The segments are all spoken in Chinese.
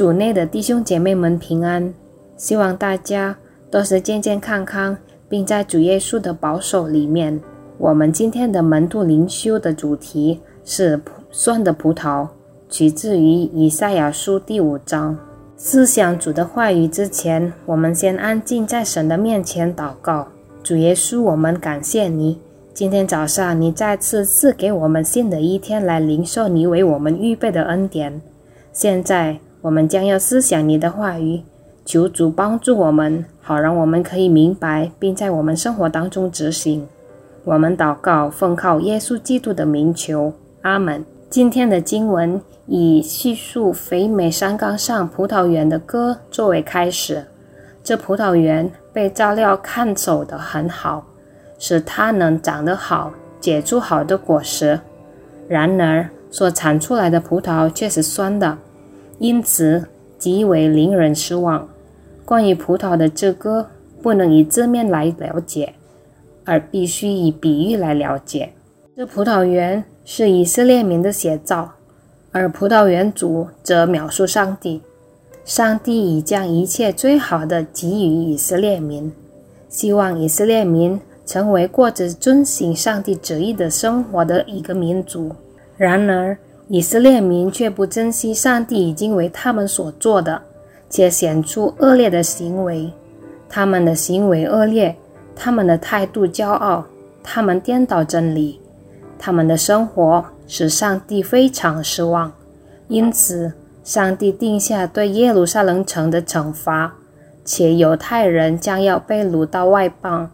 主内的弟兄姐妹们平安，希望大家都是健健康康，并在主耶稣的保守里面。我们今天的门徒灵修的主题是酸的葡萄，取自于以赛亚书第五章。思想主的话语之前，我们先安静在神的面前祷告。主耶稣，我们感谢你，今天早上你再次赐给我们新的一天来领受你为我们预备的恩典。现在我们将要思想你的话语，求主帮助我们，好让我们可以明白，并在我们生活当中执行。我们祷告，奉靠耶稣基督的名求，阿门。今天的经文以叙述肥美山冈上葡萄园的歌作为开始。这葡萄园被照料看守得很好，使它能长得好，结出好的果实。然而，所产出来的葡萄却是酸的，因此极为令人失望。关于葡萄的这个，不能以字面来了解。而必须以比喻来了解。这葡萄园是以色列民的写照，而葡萄园主则描述上帝。上帝已将一切最好的给予以色列民，希望以色列民成为过着遵行上帝旨意的生活的一个民族。然而，以色列民却不珍惜上帝已经为他们所做的，且显出恶劣的行为。他们的行为恶劣。他们的态度骄傲，他们颠倒真理，他们的生活使上帝非常失望。因此，上帝定下对耶路撒冷城的惩罚，且犹太人将要被掳到外邦。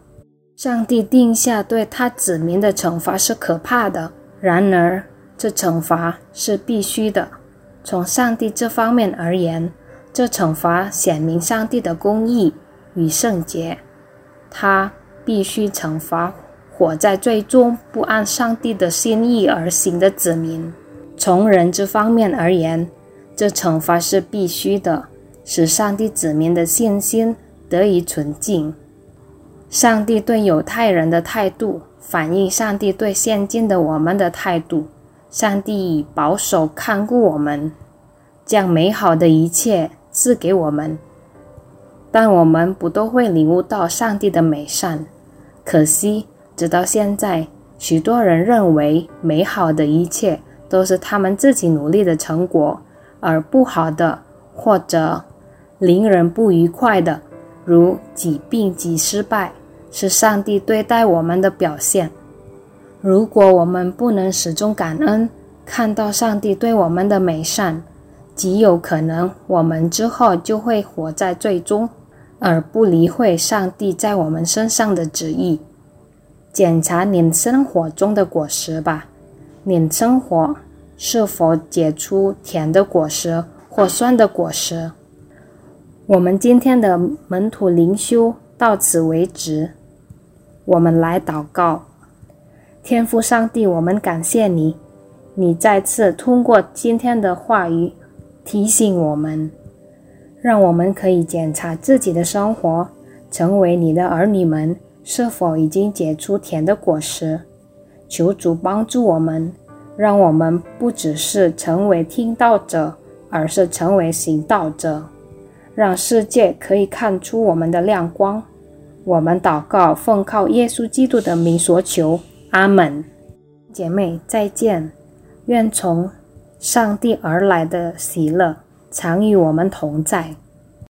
上帝定下对他子民的惩罚是可怕的，然而这惩罚是必须的。从上帝这方面而言，这惩罚显明上帝的公义与圣洁。他必须惩罚活在最终不按上帝的心意而行的子民。从人这方面而言，这惩罚是必须的，使上帝子民的信心得以纯净。上帝对犹太人的态度，反映上帝对现今的我们的态度。上帝以保守看顾我们，将美好的一切赐给我们。但我们不都会领悟到上帝的美善？可惜，直到现在，许多人认为美好的一切都是他们自己努力的成果，而不好的或者令人不愉快的，如疾病及失败，是上帝对待我们的表现。如果我们不能始终感恩，看到上帝对我们的美善，极有可能我们之后就会活在最终。而不理会上帝在我们身上的旨意。检查你生活中的果实吧，你生活是否结出甜的果实或酸的果实？我们今天的门徒灵修到此为止。我们来祷告，天父上帝，我们感谢你，你再次通过今天的话语提醒我们。让我们可以检查自己的生活，成为你的儿女们是否已经结出甜的果实。求主帮助我们，让我们不只是成为听道者，而是成为行道者，让世界可以看出我们的亮光。我们祷告，奉靠耶稣基督的名所求，阿门。姐妹再见，愿从上帝而来的喜乐。常与我们同在。